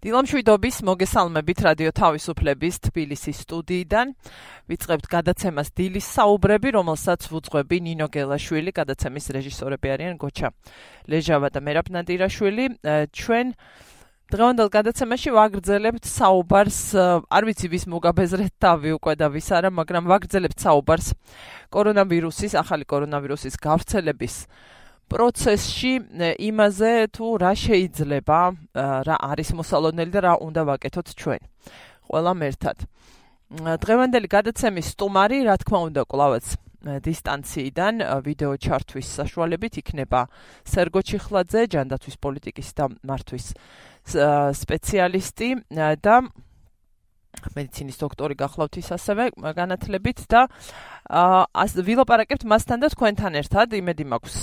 დილამშვიდობის მოგესალმებით რადიო თავისუფლების თბილისის სტუდიიდან. ვიწყებთ გადაცემას დილის საუბრები, რომელსაც ვუძღვები ნინო გელაშვილი, გადაცემის რეჟისორები არიან გოჩა ლეჟავა და მერაბ ნადირაშვილი. ჩვენ დღევანდელ გადაცემაში ვაგრძელებთ საუბარს, არ ვიცი ვის მოგაბეზრეთ თავი უკვე და ვის არა, მაგრამ ვაგრძელებთ საუბარს კორონავირუსის, ახალი კორონავირუსის გავრცელების პროცესში იმაზე თუ რა შეიძლება რა არის მოსალოდნელი და რა უნდა ვაკეთოთ ჩვენ. ყველამ ერთად დღევანდელი გადაცემის სტუმარი რა თქმა უნდა კლავაც დისტანციიდან ვიდეო ჩართვის საშუალებით იქნება სერგო ჩიხლაძე ჯანდაცვის პოლიტიკის და მართვის სპეციალისტი და მედიცინის დოქტორი გახლავთ ის ასევე განათლებით და აა ვილაპარაკებთ მასთან და თქვენთან ერთად იმედი მაქვს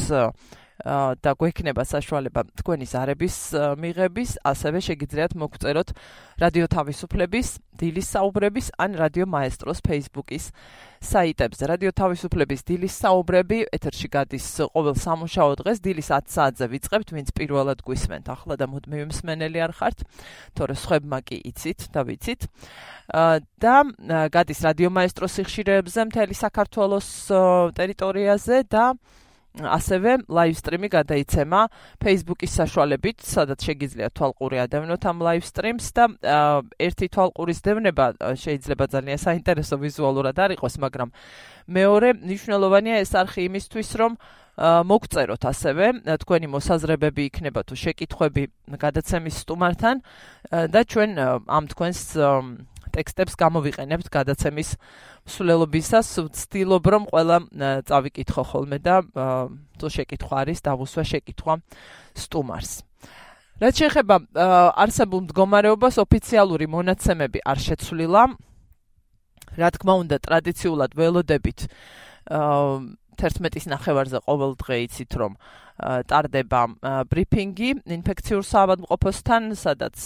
და გვექნება საშუალება თქვენი ზარების მიღების, ასევე შეგიძლიათ მოგწეროთ რადიო თავისუფლების დილის საუბრების ან რადიო მაესტროს Facebook-ის საიტებზე. რადიო თავისუფლების დილის საუბრები ეთერში გადის ყოველ სამუშაო დღეს დილის 10 საათზე ვიწყებთ, ვინც პირველად გვისმენთ. ახლა და მუდმივი მსმენელი არ ხართ, თორე სხვებმა კი იცით და ვიცით. და გადის რადიო მაესტროს სიხშირეებზე მთელი საქართველოს ტერიტორიაზე და ასევე live stream-ი გადაიცემა Facebook-ის საშუალებით, სადაც შეგიძლიათ თვალყური ადევნოთ ამ live stream-ს და ერთი თვალყურის დევნება შეიძლება ძალიან საინტერესო ვიზუალურად არ იყოს, მაგრამ მეორე მნიშვნელოვანია ეს არხი იმისთვის, რომ მოგწეროთ ასევე თქვენი მოსაზრებები იქნება თუ შეკითხვები გადაცემის სტუმართან და ჩვენ ამ თქვენს ტექსტებს გამოვიყენებთ გადაცემის მსვლელობისას. ვცდილობ რომ ყველა წავიკითხო ხოლმე და თუ შეკითხვა არის, დავუსვა შეკითხვა სტუმარს. რაც შეეხება არსებულ მდგომარეობას, ოფიციალური მონაცემები არ შეცვლილა. რა თქმა უნდა, ტრადიციულად ველოდებით 11-ის ნახევარზე ყოველ დღე იცით რომ ტარდება ბრიფინგი ინფექციურ საავადმყოფოსთან, სადაც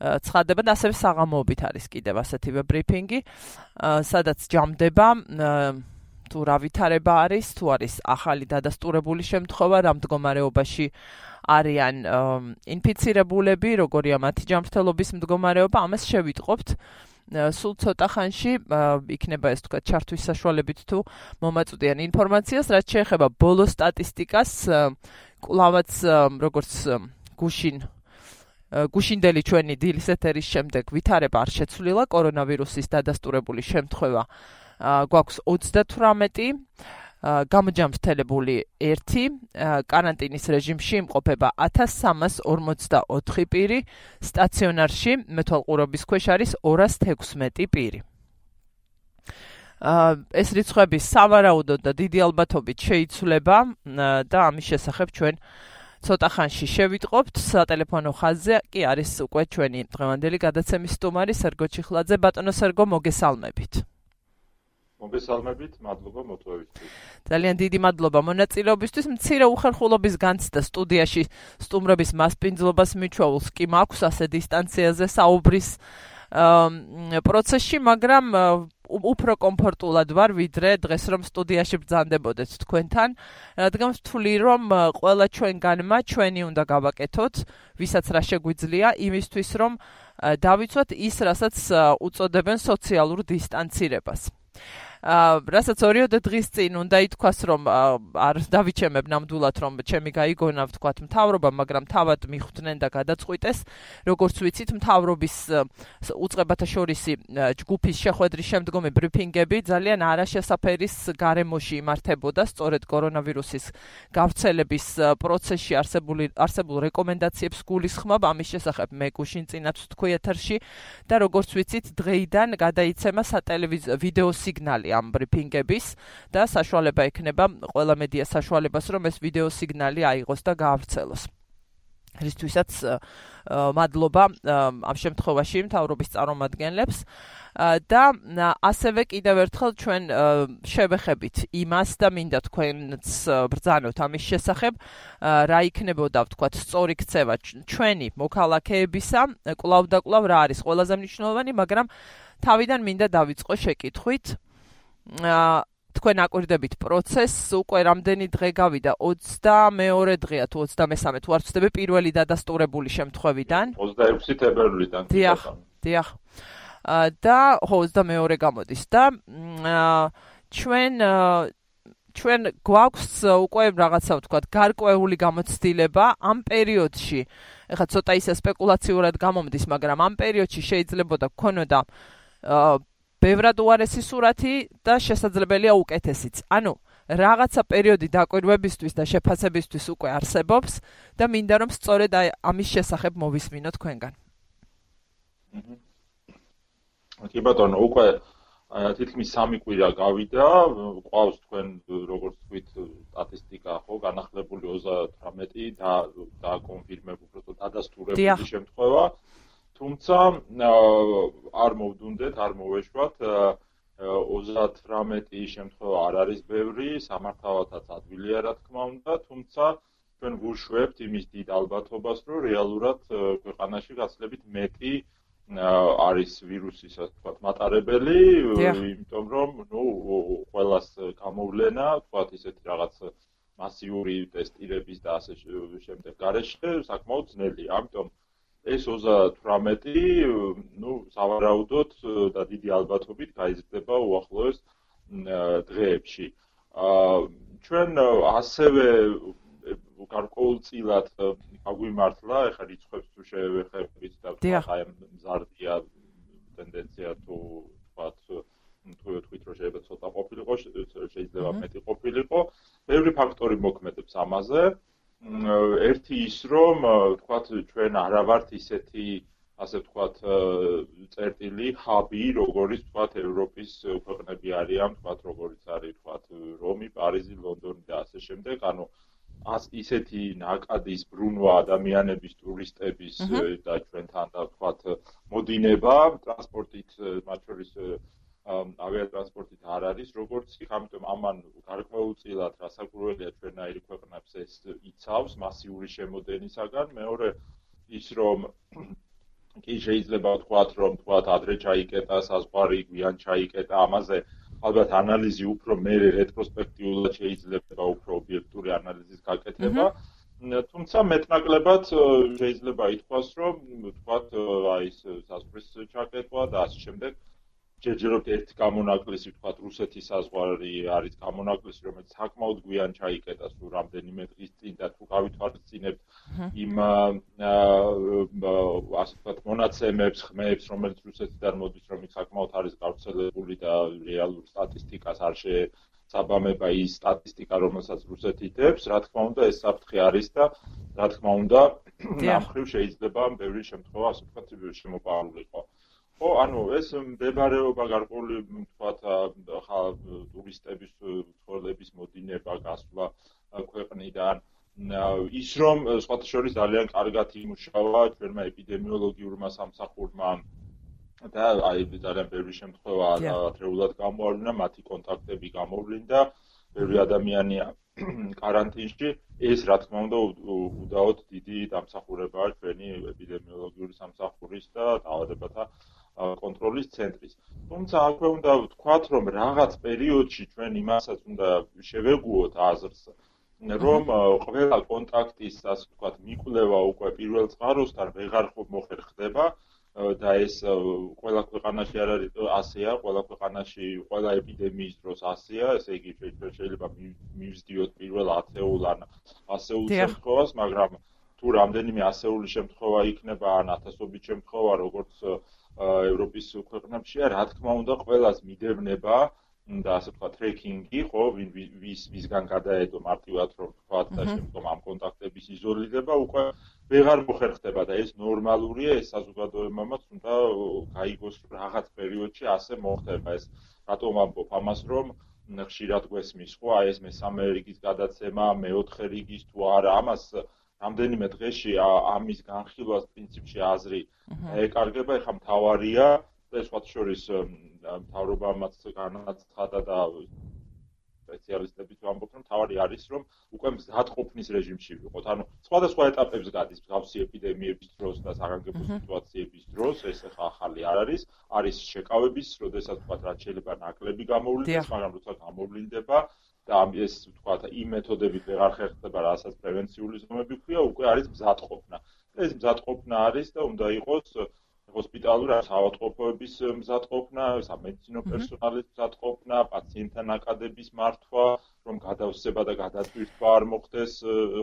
ცხადდება და ასევე საღამოობით არის კიდევ ასეთივე ბრიფინგი, სადაც ჯამდება თუ რა ვითარება არის, თუ არის ახალი დადასტურებული შემთხვევა, რა მდგომარეობაში არიან ინფიცირებულები, როგორია მათი ჯანმრთელობის მდგომარეობა, ამას შევიტყობთ. სულ ცოტა ხანში იქნება ეს თქვა ჩართვის საშუალებით თუ მომაწვდიან ინფორმაციას, რაც შეეხება ბოლო სტატისტიკას, კლავაც როგორც გუშინ გუშინდელი ჩვენი დილის ეთერის შემდეგ ვითარება არ შეცვლილა კორონავირუსის დადასტურებული შემთხვევა. გვაქვს 38 გამოჯამრთელებული 1 каранტინის რეჟიმში იმყოფება 1344 პირი სტაციონარში მეთვალყურობის ქვეშ არის 216 პირი. ეს რიცხვები სავარაუდოდ და დიდი ალბათობით შეიცვლება და ამის შესახებ ჩვენ აა ცოტა ხანში შევიტყობთ სატელეფონო ხაზზე კი არის უკვე ჩვენი დღევანდელი გადაცემის სტუმარი. სერგო ჩიხლაძე ბატონო სერგო მოგესალმებით. მოგესალმებით მადლობა მოწვევისთვის. ძალიან დიდი მადლობა მონაწილეობისთვის. მცირე უხერხულობის განცდა სტუდიაში სტუმრების მასპინძლობას მიჩვეულს კი მაქვს ასე დისტანციაზე საუბრის პროცესში მაგრამ უფრო კომფორტულად ვარ ვიდრე დღეს რომ სტუდიაში ბრძანდებოდეთ თქვენთან. რადგან ვთვლი რომ ყველა ჩვენგანმა ჩვენი უნდა გავაკეთოთ ვისაც რა შეგვიძლია იმისთვის რომ დავიცვათ ის რასაც უწოდებენ სოციალურ დისტანცირებას რასაც ორიოდე დღის წინ უნდა ითქვას რომ არ დავიჩემებ ნამდვილად რომ ჩემი გაიგონა ვთქვათ მთავრობა მაგრამ თავად მიხვდნენ და გადაწყვიტეს. როგორც ვიცით მთავრობის უწყებათა შორისი ჯგუფის შეხვედრის შემდგომი ბრიფინგები ძალიან არაშესაფერის გარემოში იმართებოდა. სწორედ კორონავირუსის გავრცელების პროცესში არსებული არსებულ რეკომენდაციებს გულისხმობ. ამის შესახებ მე გუშინ წინაც თქვი ეთერში. და როგორც ვიცით დღეიდან გადაიცემა სატელევიზიო ვიდეო სიგნალი ამ ბრიფინგების და საშუალება ექნება ყველა მედია საშუალებას რომ ეს ვიდეო სიგნალი აიღოს და გაავრცელოს. რისთვისაც მადლობა ამ შემთხვევაში მთავრობის წარმომადგენლებს. და ასევე კიდევ ერთხელ ჩვენ შევეხებით იმას და მინდა თქვენც ბრძანოთ ამის შესახებ. რა იქნებოდა ვთქვათ სწორი ქცევა. ჩვენი მოქალაქეებისა კლავ და კლავ რა არის? ყველაზე მნიშვნელოვანი მაგრამ თავიდან მინდა დავიწყო შეკითხვით თქვენ აკვირდებით პროცესს, უკვე რამდენი დღე გავიდა? 22 დღეა თუ 23 თუ არ ვცდები პირველი დადასტურებული შემთხვევიდან? 26 თებერვლიდან. დიახ, დიახ. და ხო 22 გამოდის და ჩვენ ჩვენ გვაქვს უკვე რაღაცა ვთქვათ გარკვეული გამოცდილება ამ პერიოდში. ეხლა ცოტა ისე სპეკულაციურად გამომდის, მაგრამ ამ პერიოდში შეიძლება და გქონოდა ბევრად უარესი სურათი და შესაძლებელია უკეთესიც. ანუ რაღაცა პერიოდი დაკვირვებისთვის და შეფასებისთვის უკვე არსებობს და მინდა რომ სწორედ ამის შესახებ მოვისმინოთ თქვენგან. კი ბატონო, უკვე თითქმის სამი კვირა გავიდა, ყავს თქვენ როგორც თქვით სტატისტიკა ხო, განახლებული 38 და და კონფირმებ უბრალოდ დადასტურებული შემთხვევა. თუმცა არ მოვდუნდეთ, არ მოვეშვათ 38 შემთხვევა არ არის ბევრი, სამართავათაც ადვილია რა თქმა უნდა, თუმცა ჩვენ ვუშვებთ იმის დიდ ალბათობას, რომ რეალურად ქვეყანაში გასლებით მეტი არის ვირუსის ასე ვთქვათ მატარებელი, იმიტომ რომ ნუ ყოველას გამოვლენა, ვთქვათ ისეთი რაღაც მასიური ტესტირების და ასე შემდეგ გარეშე საკმაოდ ძნელია. ამიტომ ეს 38 ნუ სავარაუდოდ და დიდი albatoობით გაიზრდება უახლოეს დღეებში. აა ჩვენ ასევე გარკვეულწილად აგვიმართლა, ეხლა რიცხვებს თუ შევეხებით და აი მზარდია ტენდენცია თუ თქვათ თუ თქვით რომ შეიძლება ცოტა ყოფილიყო, შეიძლება მეტი ყოფილიყო. ბევრი ფაქტორი მოქმედებს ამაზე. ერთი ის რომ თქვათ ჩვენ არა ვართ ისეთი ასე ვთქვათ წერტილი ჰაბი როგორიც ვთქვათ ევროპის ქვეყნები არიან ვთქვათ როგორიც არის ვთქვათ რომი, პარიზი, ლონდონი და ასე შემდეგ ანუ ას ისეთი ნაკადის ბრუნვა ადამიანების ტურისტების და ჩვენთან და ვთქვათ მოდინება ტრანსპორტით მათ შორის ავიატრანსპორტით არ არის, როგორც იქ, ამიტომ ამან გარკვეულწილად რასაკვირველია ჩვენაირი ქვეყნებს ეს იცავს მასიური შემოდენისაგან. მეორე ის რომ კი შეიძლება ვთქვათ, რომ ვთქვათ ადრე ჩაიკეტა საზღვარი, გვიან ჩაიკეტა ამაზე ალბათ ანალიზი უფრო მე რეტროსპექტიულად შეიძლება უფრო ობიექტური ანალიზის გაკეთება. თუმცა მეტნაკლებად შეიძლება ითქვას, რომ ვთქვათ, აი ეს საზღვრის ჩაკეტვა და ასე შემდეგ ჯერჯერობით ერთი გამონაკლისი ვთქვათ რუსეთის საზღვარი არის გამონაკლისი რომელიც საკმაოდ გვიან ჩაიკეტა სულ რამდენიმე დღის წინ და თუ გავითვალისწინებთ იმ ასე ვთქვათ მონაცემებს ხმებს რომელიც რუსეთიდან მოდის რომ ის საკმაოდ არის გავრცელებული და რეალურ სტატისტიკას არ შეცაბამება ის სტატისტიკა რომელსაც რუსეთი დებს რა თქმა უნდა ეს საფრთხე არის და რა თქმა უნდა ამ ხრივ შეიძლება ბევრი შემთხვევა ასე ვთქვათ შემოპარულიყო ხო, ანუ ეს მდებარეობა გარკვეული თქვათ ხა ტურისტების ცხოვრების მოდინება, გასვლა ქვეყნიდან. ის რომ სხვათა შორის ძალიან კარგად იმუშავა ჩვენმა ეპიდემიოლოგიურმა სამსახურმა და აი ძალიან ბევრი შემთხვევა ადრეულად გამოავლინა, მათი კონტაქტები გამოვლინდა, ბევრი ადამიანია каранტინში. ეს რა თქმა უნდა უდაოდ დიდი დამსახურებაა ჩვენი ეპიდემიოლოგიური სამსახურის და დაავადებათა კონტროლის ცენტრის. თუმცა აქვე უნდა ვთქვათ, რომ რაღაც პერიოდში ჩვენ იმასაც უნდა შევეგუოთ აზრს, რომ ყველა კონტაქტის, ასე ვთქვათ, მიკვლევა უკვე პირველ წყაროსთან ვეღარ მოხერხდება და ეს ყველა ქვეყანაში არ არის ასეა, ყველა ქვეყანაში ყველა ეპიდემიის დროს ასეა, ესე იგი შეიძლება მივსდიოთ პირველ ათეულ ან ასეულ შემთხვევას, მაგრამ თუ რამდენიმე ასეული შემთხვევა იქნება ან ათასობით შემთხვევა, როგორც ევროპის ქვეყნებშია, რა თქმა უნდა, ყველას მიდევნება და ასე თქვა ტრეკინგი, ხო, ვის ვისგან გადაედო მარტივად რომ თქვა და შემდგომ ამ კონტაქტების იზოლირება უკვე ვეღარ მოხერხდება და ეს ნორმალურია, ეს საზოგადოებამაც უნდა გაიგოს რაღაც პერიოდში ასე მოხდება ეს. რატომ ამბობ ამას რომ ხშირად გვესმის, ხო, აი ეს მესამე რიგის გადაცემა, მეოთხე რიგის თუ არა, ამას რამდენიმე დღეში ამის განხილვას პრინციპში აზრი ეკარგება, ეხა მთავარია. ეს სხვა შორის მთავრობამაც განაცხადა და სპეციალისტებიც ვამბობთ, რომ თავარი არის, რომ უკვე მზადყოფნის რეჟიმში ვიყოთ. ანუ სხვადასხვა ეტაპებს გადის მსგავსი ეპიდემიების დროს და საგანგებო სიტუაციების დროს, ეს ახლა ახალი არ არის, არის შეკავების, როდესაც თქვა რაც შეიძლება ნაკლები გამოვლინდეს, მაგრამ როცა გამოვლინდება და ეს თქვა იმ მეთოდებით ვეღარ ხერხდება, რასაც პრევენციული ზომები ქვია, უკვე არის მზადყოფნა. ეს მზადყოფნა არის და უნდა იყოს ჰოსპიტალური ავადმყოფოების მზადყოფნა, სამედიცინო პერსონალის მზადყოფნა, პაციენტთან აკადების მართვა, რომ გადავსება და გადაწვირთვა არ მოხდეს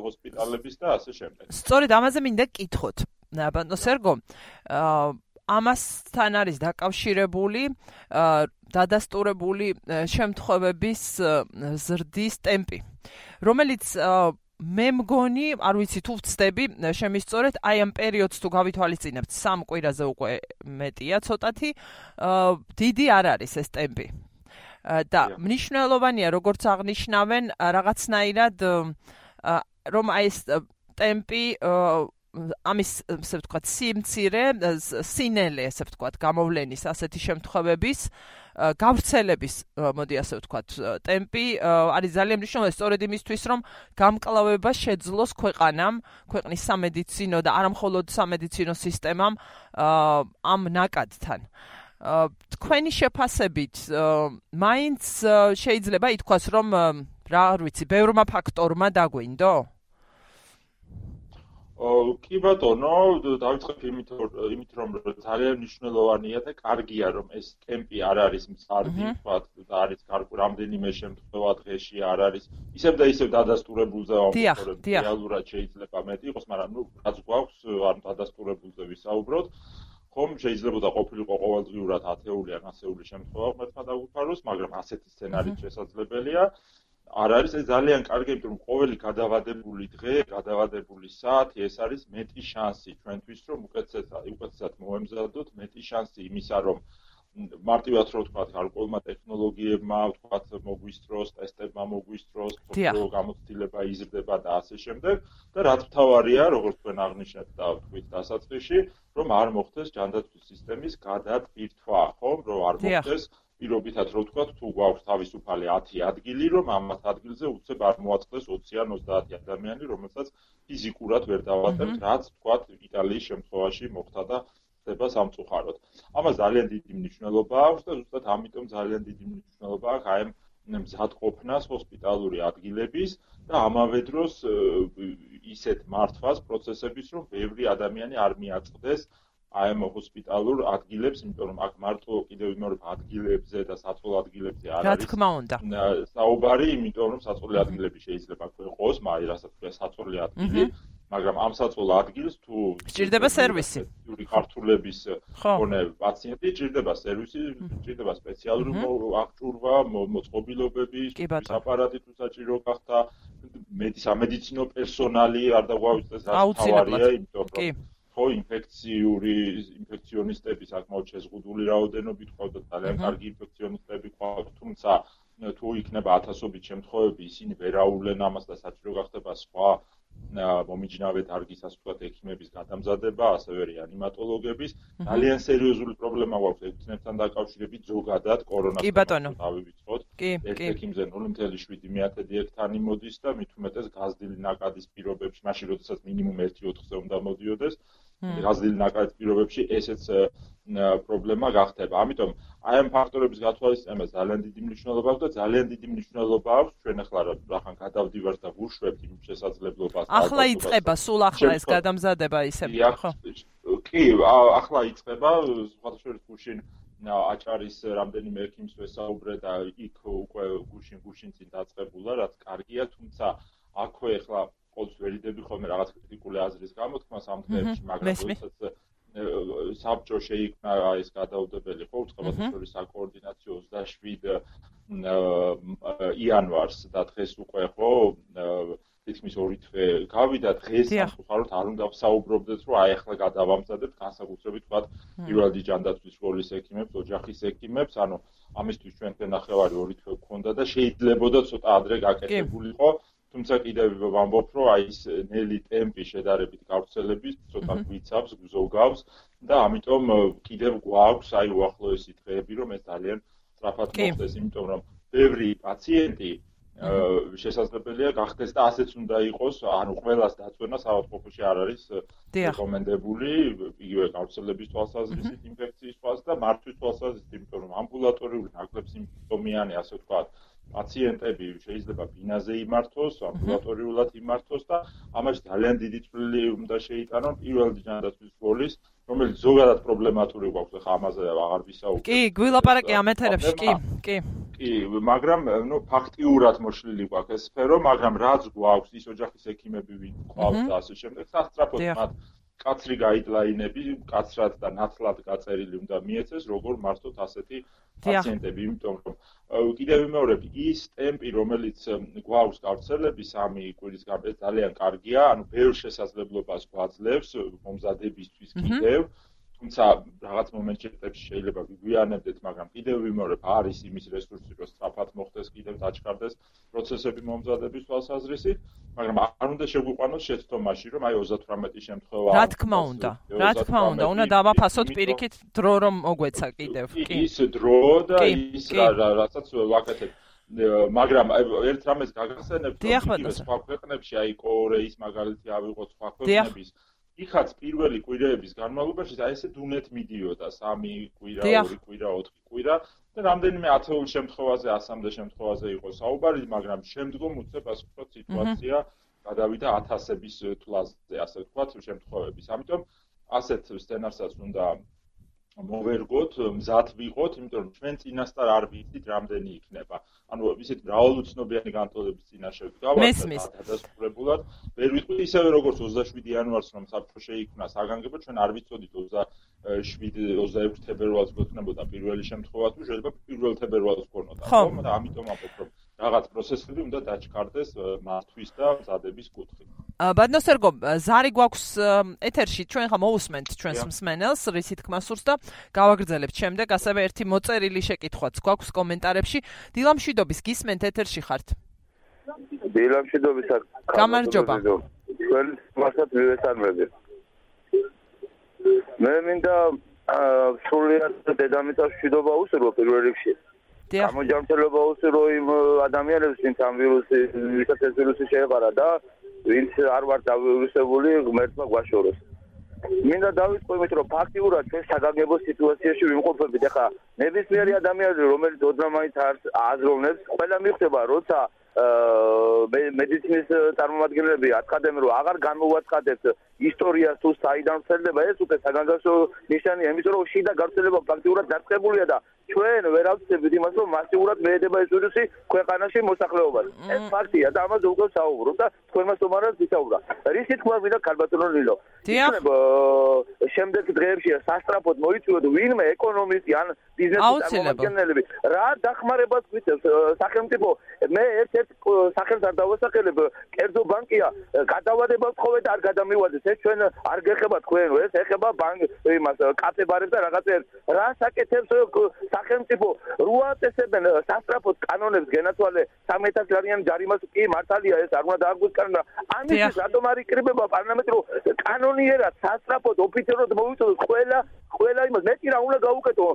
ჰოსპიტალების და ასე შემდეგ. სწორედ ამაზე მინდა გკითხოთ. ბანო სერგო, აა ამასთან არის დაკავშირებული დადასტურებული შემთხვევების ზრდის ტემპი, რომელიც მე მგონი, არ ვიცი თუ ვწდები, შემისწორეთ, აი ამ პერიოდს თუ გავითვალისწინებთ, სამ კვირაზე უკვე მეტია ცოტათი, დიდი არ არის ეს ტემპი. და მნიშვნელოვანია, როგორც აღნიშნავენ, რაღაცნაირად რომ აი ეს ტემპი ამის ასე ვთქვათ, სიმცირე, სინელე, ასე ვთქვათ, გამოვლენის ასეთი შემთხვევების გავრცელების, მოდი ასე ვთქვათ, ტემპი არის ძალიან მნიშვნელოვანი, სწორედ იმისთვის, რომ გამკლავება შეძლოს ქვეყანამ, ქვეყნის სამედიცინო და არამხოლოდ სამედიცინო სისტემამ ამ ნაკადთან. თქვენი შეფასებით, მაინც შეიძლება ითქვას, რომ რა ვიცი, ბევრმა ფაქტორმა დაგვინდო? კი ბატონო, დავიწყებ იმით, იმით რომ ძალიან მნიშვნელოვანია და კარგია რომ ეს ტემპი არ არის მწარდი, თქვა და არის კარგი რამდენიმე შემთხვევა დღეში არ არის. ისევ და ისევ დადასტურებულზე ვამბობთ, რეალურად შეიძლება მეტი იყოს, მაგრამ ნუ რაც გვაქვს, არ დადასტურებულზე ვისაუბროთ. ხომ შეიძლება და ყოფილიყო ყოველდღიურად ათეული ან ასეული შემთხვევა ღმერთმა დაგვიფაროს, მაგრამ ასეთი სცენარიც შესაძლებელია. არ არის ეს ძალიან კარგი, იმიტომ რომ ყოველი გადავადებული დღე, გადავადებული საათი ეს არის მეტი შანსი ჩვენთვის, რომ უკეთესად უკეთესად მოემზადოთ, მეტი შანსი იმისა, რომ მარტივად რო ვთქვა, გარკვეულმა ტექნოლოგიებმა, ვთქვა, მოგვისწროს, ტესტებმა მოგვისწროს, თქო გამოცდილება იზრდება და ასე შემდეგ. და რაც მთავარია, როგორც თქვენ აღნიშნეთ და ვთქვით დასაწყისში, რომ არ მოხდეს ჯანდაცვის სისტემის გადატვირთვა, ხო, რომ არ მოხდეს პირობითად რო ვთქვა, თუ გვაქვს თავისუფალი 10 ადგილი, რომ ამ 10 ადგილზე უცებ არ მოაწყდეს 20 ან 30 ადამიანი, რომელსაც ფიზიკურად ვერ დავატებთ, რაც ვთქვა, იტალიის შემთხვევაში მოხდა და ხდება სამწუხაროდ. ამას ძალიან დიდი მნიშვნელობა აქვს და ზუსტად ამიტომ ძალიან დიდი მნიშვნელობა აქვს აი ამ მზადყოფნას ჰოსპიტალური ადგილების და ამავე დროს ისეთ მართვას პროცესების, რომ ბევრი ადამიანი არ მიაწყდეს აი ამ ჰოსპიტალურ ადგილებს, იმიტომ რომ აქ მარტო კიდევ მეორე ადგილებზე და საწოლ ადგილებზე არ არის. რა თქმა უნდა. საუბარი, იმიტომ რომ საწოლი ადგილები შეიძლება იყოს, მაგრამ რასაც ქვია საწოლი ადგილი, მაგრამ ამ საწოლ ადგილს თუ სჭირდება სერვისი. იური ქართულების ხონე პაციენტი სჭირდება სერვისი, სჭირდება სპეციალური აღჭურვა, მოწყობილობები, აპარატი თუ საჭირო გახდა, მედი სამედიცინო პერსონალი არ დაგვავიწყდეს რაც თავარია, იმიტომ რომ ხო ინფექციური ინფექციონისტები საკმაოდ შეზღუდული რაოდენობით ყავდა ძალიან კარგი ინფექციონისტები ყავდა თუმცა თუ იქნება ათასობით შემთხვევები ისინი ვერაულენ ამას და საჭირო გახდება სხვა მომიჯნავე დარგის ასე ვთქვათ ექიმების გადამზადება, ასევე რეანიმატოლოგების. ძალიან სერიოზული პრობლემა გვაქვს. ექიმებთან დაკავშირებით ზოგადად კორონას დავივიწყოთ. ერთ ექიმზე 0.7 დიექტანი მოდის და მით უმეტეს გაზრდილი ნაკადის პირობებში, მაშინ როდესაც მინიმუმ 1-4-ზე უნდა მოდიოდეს, გაზრდილი ნაკადის პირობებში ესეც პრობლემა გახდება. ამიტომ აი ამ ფაქტორების გათვალისწინება ძალიან დიდი მნიშვნელობა აქვს და ძალიან დიდი მნიშვნელობა აქვს ჩვენ ახლა რახან გადავდივართ და ვუშვებთ იმ შესაძლებლობას. ახლა იწება, სულ ახლა ეს გადამზადება ისე ხო? კი, ახლა იწება, სხვადასხვა გუშინ აჭარის რამდენიმე ექიმს ვესაუბრე და იქ უკვე გუშინ გუშინ წინ დაწყებულა, რაც კარგია, თუმცა აქვე ახლა ყოველთვის ვერიდები ხოლმე რაღაც კრიტიკული აზრის გამოთქმას ამ დღეებში, მაგრამ როდესაც საბჭო შეიქმნა ეს გადაუდებელი ხო უცხოთა შორის საკოორდინაციო 27 იანვარს და დღეს უკვე ხო თითქმის ორი თვე გავიდა დღეს სამწუხაროდ არ უნდა ვსაუბრობდეთ რომ აი ახლა გადავამზადებთ განსაკუთრებით თქვა პირველი ჯანდაცვის სკოლის ექიმებს, ოჯახის ექიმებს, ანუ ამისთვის ჩვენთან ნახევარი ორი თვე გქონდა და შეიძლებოდა ცოტა ადრე გაკეთებულიყო თუმცა კიდევ ვამბობ, რომ აი ეს ნელი ტემპი შედარებით გავრცელების ცოტა გვიცავს, გზოგავს და ამიტომ კიდევ გვაქვს აი უახლოესი დღეები, რომ ეს ძალიან სწრაფად მოხდეს, იმიტომ რომ ბევრი პაციენტი შესაძლებელია გახდეს და ასეც უნდა იყოს, ანუ ყველას დაწვენა საავადმყოფოში არ არის რეკომენდებული, იგივე გავრცელების თვალსაზრისით ინფექციის თვალს და მართვის თვალსაზრისით, იმიტომ რომ ამბულატორიული ნაკლებ სიმპტომიანი, ასე ვთქვათ, პაციენტები შეიძლება ბინაზე იმართოს, ამბულატორიულად იმართოს და ამაში ძალიან დიდი წვლილი უნდა შეიტანონ პირველი ჯანდაცვის სკოლის, რომელიც ზოგადად პრობლემატური გვაქვს ხა ამაზე აღარ ვისაუბრებ. კი, გვილაპარაკე ამ ეთერებში, კი, კი. კი, მაგრამ ნუ ფაქტიურად მოშლილი გვაქვს ეს სფერო, მაგრამ რაც გვაქვს ის ოჯახის ექიმები ვინ ყავს და ასე შემდეგ, სასწრაფოდ მათ კაცრი გაიდლაინები, კაცრად და ნათლად გაწერილი უნდა მიეცეს, როგორ მართოთ ასეთი პაციენტები, იმიტომ რომ კიდევ ვიმეორებ, ის ტემპი, რომელიც გვაქვს გავრცელების ამი კვირის გამწე ძალიან კარგია, ანუ ბევრ შესაძლებლობას გვაძლევს მომზადებისთვის კიდევ. აჰა თუმცა რაღაც მომენტში შეიძლება გვიანებდეთ, მაგრამ კიდევ ვიმეორებ, არის იმის რესურსი, რომ სწრაფად მოხდეს კიდევ დაჩქარდეს პროცესები მომზადების თვალსაზრისით, მაგრამ არ უნდა შეგვიყვანოს შეცდომაში, რომ აი 38 შემთხვევა რა თქმა უნდა, რა თქმა უნდა, უნდა დავაფასოთ პირიქით დრო რომ მოგვეცა კიდევ. კი, ის დრო და ის რასაც ვაკეთებ. მაგრამ ერთ რამეს გაგახსენებთ, რომ სხვა ქვეყნებში აი კორეის მაგალითი ავიღოთ სხვა ქვეყნების იქაც პირველი კვირეების განმავლობაში აი ესე დუნეთ მიდიოდა. 3 კვირა, 2 კვირა, 4 კვირა და რამდენიმე ათეულ შემთხვევაზე, 100-მდე შემთხვევაზე იყო საუბარი, მაგრამ შემდგომ უცებ ასე ვთქვათ სიტუაცია გადავიდა ათასების თვლაზე, ასე ვთქვათ, შემთხვევების. ამიტომ ასეთ სცენარსაც უნდა მოვერგოთ, მზად ვიყოთ, იმიტომ რომ ჩვენ წინასწარ არ ვიცით რამდენი იქნება. ანუ ისეთ მრავალუცნობიანი განტოლების წინაშე ვდგავართ და დასრულებულად ვერ ვიტყვი ისევე როგორც 27 იანვარს რომ საფრთხე შეიქმნა საგანგებო, ჩვენ არ ვიცოდით 27 26 თებერვალს გვექნებოდა პირველი შემთხვევა თუ შეიძლება პირველ თებერვალს გქონოდა. ხომ და ამიტომ ამბობ რომ რაღაც პროცესები უნდა დაჩქარდეს მართვის და მზადების კუთხით. ბადნოსერგო ზარი გვაქვს ეთერში ჩვენ ხა მოусმენთ ჩვენს მსმენელს რის თქმა სურს და გავაგრძელებთ შემდეგ ასევე ერთი მოწერილი შეკითხვაც გვაქვს კომენტარებში. დილამშვიდობის გისმენთ ეთერში ხართ. დილამშვიდობის გამარჯობა. თქვენ მასად მივესალმები. მე მინდა სულიად დედამიწას მშვიდობა უსურვო პირველ რიგში გამოჯანმრთელობა უსურვო იმ ადამიანებს ვინც ამ ვირუსი ვისაც ეს ვირუსი შეეყარა და ვინც არ ვარ დავირუსებული ღმერთმა გვაშოროს მინდა დავიწყო იმით რომ ფაქტიურად ჩვენ საგანგებო სიტუაციაში ვიმყოფებით. ახლა ნებისმიერი ადამიანი რომელიც ოდნავ არ აზროვნებს ყველა მიხვდება როცა მედიცინის წარმომადგენლები აცხადებენ რომ აღარ განმოვაცხადებთ ისტორიას თუ საიდან ვრცელდება ეს უკვე საგანგებო ნიშანია იმიტომ რომ შიდა გავრცელება ფაქტიურად დაწყებულია და ჩვენ ვერ ავწევთ იმას რომ მასიურად მეედება ეს ვირუსი ქვეყანაში მოსახლეობას. ეს ფაქტია და ამაზე უკვე საუბრობ და თქვენმა სტუმარებს ვისაუბრა. რისი თქვა მინდა კარბატონო ლილო დიახ. შემდეგ დღეებში სასტრაფოდ მოიწვიოთ ვინმე ეკონომისტი ან ბიზნესის წარმომადგენლები რა დახმარებას გვიწევს სახელმწიფო მე ერთ-ერთ სახელს არ დავასახელებ. კერძო ბანკია გადავადება ვთხოვე და არ გადამივადეს ეს ჩვენ არ გეხება თქვენ ეს ეხება ბანკ იმას კაფე ბარებს და რაღაცებს. რა საკეთებს სახელმწიფო როა წესებენ სასტრაფოდ კანონებს გენაცვალე 3000 ლარიან ჯარიმას კი მართალია ეს არ უნდა დააგვიწყდა ამის რატომ არ იკრიბება პარლამენტი რომ კანონიერად სასტრაფოდ ოფიციალურად მოვიწოდოთ ყველა ყველა იმას. მეტი რა უნდა გაუკეთო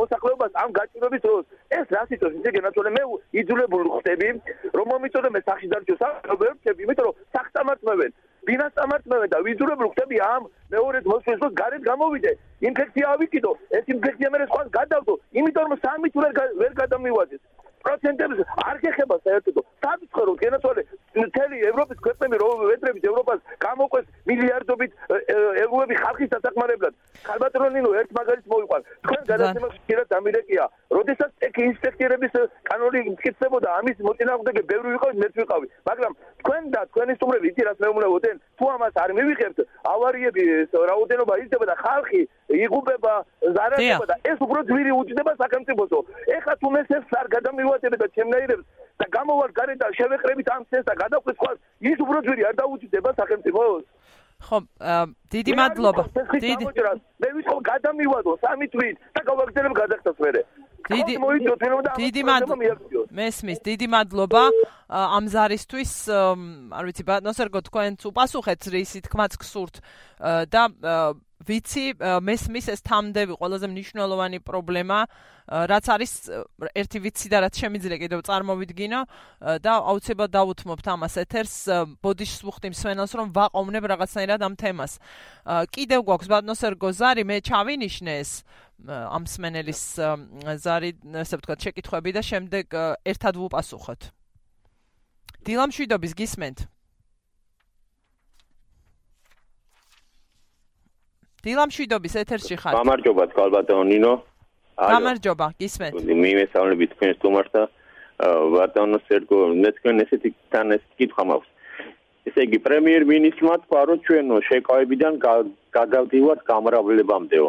მოსახლეობას ამ გაჭირების დროს? ეს რა სიტუაცია ისე გენაცვალე მე იძულებული ხდები რომ მომიწოდე მე სახში დარჩო საერთოდ იმიტომ რომ სახს ბინას ამართმევენ და ვიძულებული ხდები ამ მეორე მოსვლის დროს გარეთ გამოვიდე. ინფექცია ავიკიდო ეს ინფექცია მე სხვას გადავდო? იმიტომ რომ სამი თუ ვერ გადამივადეს პროცენტებს არ გეხება საერთოდ. საფრთხე რომ გენაცვალე მთელი ევროპის ქვეყნები რომ ვეტრებით ევროპას გამოყვეს მილიარდობით ევროები ხალხის დასახმარებლად. ხალბატრონინო ერთ მაგალითს მოვიყვან თქვენ გადაცემაში შეიძლება დამირეკია როდესაც ეგ ინსპექტორების კანონი მკითხებოდა ამის მოწინააღმდეგე ბევრი ვიყავი მეც ვიყავი მაგრამ თქვენ და თქვენი სტუმრები იცი რას მეუბნებოდნენ? თუ ამას არ მივიღებთ ავარიები რაოდენობა იზრდება და ხალხი იღუპება ზარალდება და ეს უფრო ძვირი უჯდება სახელმწიფოსო ეხლა თუ მე ეს არ გადამივატებე და ჩემნაირებს და გამოვარ გარეთ და შევეყრებით ამ სენს და გადაყვეს სხვა ის უფრო ძვირი არ დაუჯდება სახელმწიფოს ხო დიდი მადლობა. დიდი მე ვიყო გადამივადო სამი თვით და გავაგზავნებ გადახდას მერე დიდი დიდი მადლობა. მესმის დიდი მადლობა ამ ზარისთვის არ ვიცი ბატონო სერგო თქვენც უპასუხეთ რისი თქმაც გსურთ და ვიცი მესმის ეს თამდები ყველაზე მნიშვნელოვანი პრობლემა რაც არის ერთი ვიცი და რაც შემიძლია კიდევ წარმოვიდგინო და აუცილებლად დავუთმობთ ამას. ეთერს ბოდიშს ვუხდი მსვენელს რომ ვაყოვნებ რაღაცნაირად ამ თემას. კიდევ გვაქვს ბატონოს ერგო ზარი მე ჩავინიშნე ეს ამ მსმენელის ზარი ასე ვთქვათ შეკითხვები და შემდეგ ერთად ვუპასუხოთ. დილამშვიდობის გისმენთ დილამშვიდობის ეთერში ხარ. გამარჯობა თვალბატონო ნინო. გამარჯობა, გისმენთ. მიმესწავლები თქვენ სტუმართა ბატონო სერგო, მე თქვენ ესეთი თან ეს კითხვა მაქვს. ესე იგი პრემიერ მინისტრმა თქვა რომ ჩვენო შეკავებიდან გაგავდივართ გამრავლებამდეო.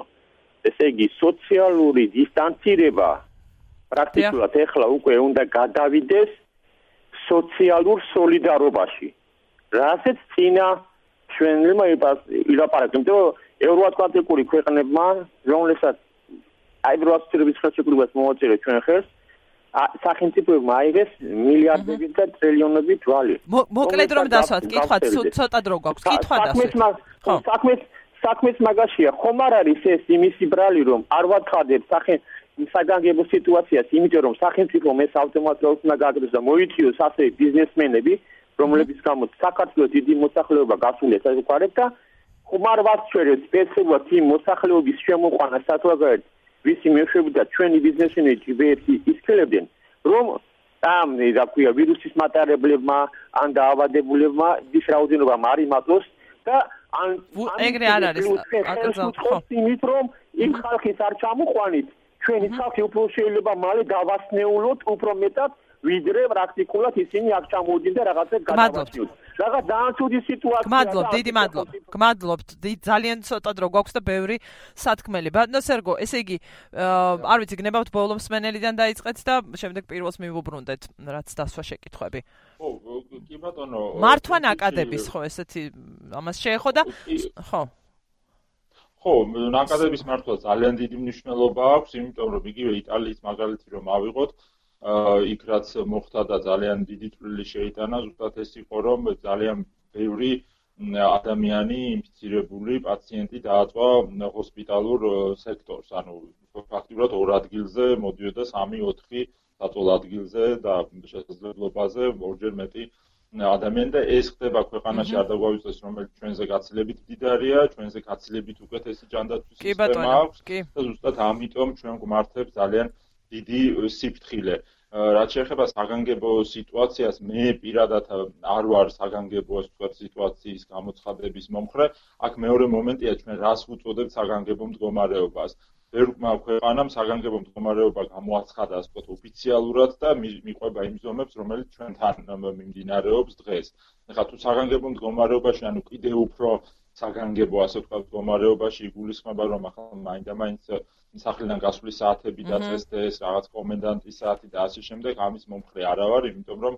ესე იგი სოციალური დისტანცირება პრაქტიკულად ეხლა უკვე უნდა გადავიდეს სოციალურ სოლიდარობაში. რასაც წინა ჩვენმა ილაპარაკეთ, იმიტომ რომ ევროატლანტიკური ქვეყნებმა, რომელსაც აიბროასტრების ხელშეკრულებას მოაწერა ჩვენ ხელს, სახელმწიფოებმა აიღეს მილიარდები და ტრილიონები თვალი. მოკლედ რომ დასვათ, კითხვაც ცოტა დრო გვაქვს, კითხვა დასვათ. ხო, საქმეს საქმეს მაგაშია, ხომ არ არის ეს იმისი ბრალი რომ არ ვაცხადებ სახენ საგანგებო სიტუაციას, იმიტომ რომ სახელმწიფო მეს ავტომატურად უნდა გააგრძელოს და მოიწიოს ასე ბიზნესმენები, რომლებიც გამო საქართველოს დიდი მოსახლეობა გასულია საზღვარეთ და ხმარ ვაჩვერეთ სპეციალურად იმ მოსახლეობის შემოყვანა საზღვარგარეთ ვისი მეშვეობდა ჩვენი ბიზნესმენები ვერტი ისქლებდნენ რომ ამ რა ქვია ვირუსის მატარებლებმა ან დაავადებულებმა ის რაოდენობა მარიმატოს და ან ეგრე არ არის აკრძალო იმით რომ იმ ხალხის არ ჩამოყვანით. ჩვენი ხალხი უფრო შეიძლება მალე გავასნეულოთ უფრო მეტად ვიდრე პრაქტიკულად ისინი აქ ჩამოვიდნენ და რაღაცა გადავასწრებთ. რაღაც ძალიან ცუდი სიტუაცია. გმადლობ, დიდი მადლობა. გმადლობთ. ძალიან ცოტა დრო გვაქვს და ბევრი სათქმელი. ბატონო სერგო, ესე იგი, არ ვიცი, გნებავთ ბოლომს მენელიდან დაიწყეთ და შემდეგ პირველს მივუბრუნდეთ, რაც დასვა შეკითხვები. ხო, კი ბატონო. მართვან აკადების ხო ესეთი ამას შეეხო და ხო. ხო, ნაკადების მართვა ძალიან დიდი მნიშვნელობა აქვს, იმიტომ რომ იგივე იტალიის მაგალითი რომ ავიღოთ, იქ რაც მოხდა და ძალიან დიდი წვლილი შეიტანა ზუსტად ეს იყო რომ ძალიან ბევრი ადამიანი ინფიცირებული პაციენტი დააწვა ჰოსპიტალურ სექტორს. ანუ ფაქტობრივად ორ ადგილზე მოდიოდა 3-4 დაწოლ ადგილზე და შესაძლებლობაზე ორჯერ მეტი ადამიანი და ეს ხდება ქვეყანაში არ დაგვაუწყდეს რომელიც ჩვენზე გაცილებით დიდარია ჩვენზე გაცილებით უკეთესი ჯანდაცვის სისტემა აქვს და ზუსტად ამიტომ ჩვენ გვმართებს ძალიან დიდი სიფრთხილე. რაც შეეხება საგანგებო სიტუაციას, მე პირადად არ ვარ საგანგებო სიტუაციის გამოცხადების მომხრე. აქ მეორე მომენტია ჩვენ რას ვუწოდებთ საგანგებო მდგომარეობას. ერთმა ქვეყანამ საგანგებო მდგომარეობა გამოაცხადა, ასე ვთქვათ, ოფიციალურად და მიყვება იმ ზომებს, რომელიც ჩვენთან მიმდინარეობს დღეს. ეხლა თუ საგანგებო მდგომარეობაში, ანუ კიდე უფრო საგანგებო ასე ვთქვათ, მდგომარეობაში იგულისხმება, რომ ახლა მაინდა-მაინც სახლიდან გასვლის საათები დაწესდეს, რაღაც კომენდანტის საათი და ასე შემდეგ, ამის მომხრე არა ვარ, იმიტომ რომ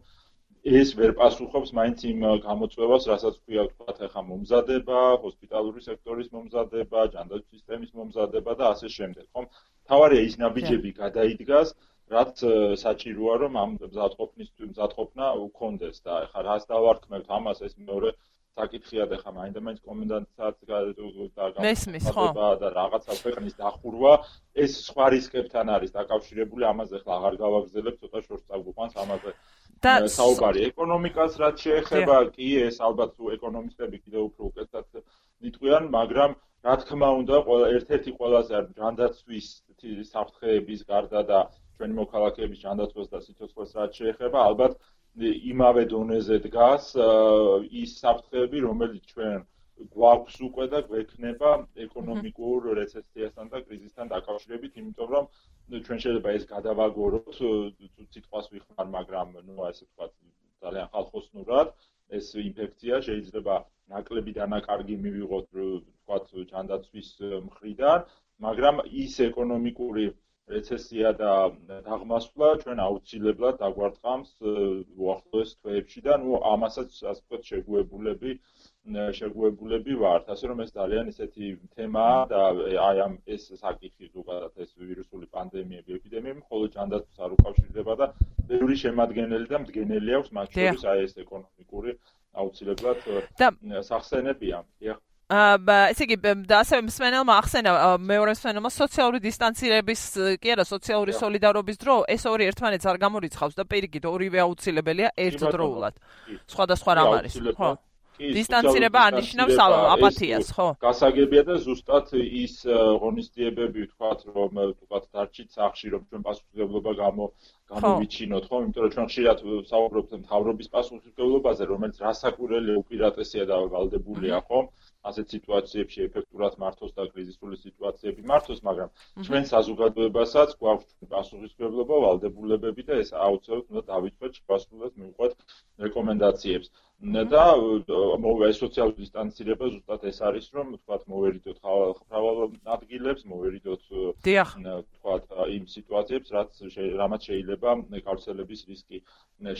ეს ვერ პასუხობს მაინც იმ გამოწვევას, რასაც ქვია თქვა ახლა მომზადება, ჰოსპიტალური სექტორის მომზადება, ჯანდაცვის სისტემის მომზადება და ასე შემდეგ, ხომ? თავარია ის ნაბიჯები გადაიდგას, რაც საჭიროა რომ ამ მზადყოფნის მზადყოფნა უქონდეს და ახლა რას დავარქმევთ ამას ეს მეორე საკითხია და ხა მაინდა-მაინც კომენდანტსაც და მესმის ხო. და რაღაცა ქვეყნის დახურვა. ეს სხვა რისკებთან არის დაკავშირებული ამაზე ხა აღარ გავაგზელებ ცოტა შორს წაგვიყვანს ამაზე და საუბარი. ეკონომიკას რაც შეეხება კი ეს ალბათ ეკონომისტები კიდევ უფრო უკეთად ნიტყვიან მაგრამ რა თქმა უნდა ერთ-ერთი ყველაზე ჯანდაცვის საფრთხეების გარდა და ჩვენი მოქალაქეების ჯანდაცვას და სიცოცხლეს რაც შეეხება ალბათ იმავე დონეზე დგას ის საფრთხეები, რომელიც ჩვენ გვაქვს უკვე და გვექნება ეკონომიკურ რეცესიასთან და კრიზისთან დაკავშირებით, იმიტომ რომ ჩვენ შეიძლება ეს გადავაგოროთ, სიტყვას ვიხმარ, მაგრამ ნუ ასე ვთქვათ, ძალიან ხალხოსნურად ეს ინფექცია შეიძლება ნაკლები დანაკარგი მივიღოთ, ვთქვათ, ჯანდაცვის მხრიდან, მაგრამ ის ეკონომიკური რეცესია და დაღმასვლა ჩვენ აუცილებლად დაგვარტყამს უახლოეს თვეებში და ნუ ამასაც ასე ვთქვათ შეგუებულები შეგუებულები ვართ. ასე რომ ეს ძალიან ისეთი თემაა და აი ამ ეს საკითხი ზოგადად ეს ვირუსული პანდემიები ეპიდემიები მხოლოდ ჯანდაცვას არ უკავშირდება და ბევრი შემადგენელი და მდგენელი აქვს მათ შორის აი ეს ეკონომიკური აუცილებლად და სახსენებია. ესე იგი და ასევე მსმენელმა ახსენა მეორე მსმენელმა სოციალური დისტანცირების კი არა სოციალური სოლიდარობის დრო ეს ორი ერთმანეთს არ გამორიცხავს და პირიქით ორივე აუცილებელია ერთდროულად. სხვადასხვა რამ არის ხო. დისტანცირება ანიშნავს აპათიას, ხო? გასაგებია და ზუსტად ის ღონისძიებები ვთქვათ, რომ ვთქვათ დარჩით სახში, რომ ჩვენ პასუხისმგებლობა გამო გამოვიჩინოთ, ხო? იმიტომ რომ ჩვენ ხშირად საუბრობთ მთავრობის პასუხისმგებლობაზე, რომელიც რასაკურელი უპირატესია და ვალდებულია, ხო? ასეთ სიტუაციებში ეფექტურად მართოს და კრიზისული სიტუაციები მართოს, მაგრამ ჩვენ საზოგადოებასაც გვაქვს პასუხისმგებლობა, ვალდებულებები და ეს აუცილებლად უნდა დავიწყოთ პასუხისმგებლად მივყვეთ რეკომენდაციებს. და მოვე სოციალური დისტანცირება ზუსტად ეს არის რომ თქვათ მოვერიდოთ ხავალ ადგილებს მოვერიდოთ თქვათ იმ სიტუაციებს რაც რამაც შეიძლება გავრცელების რისკი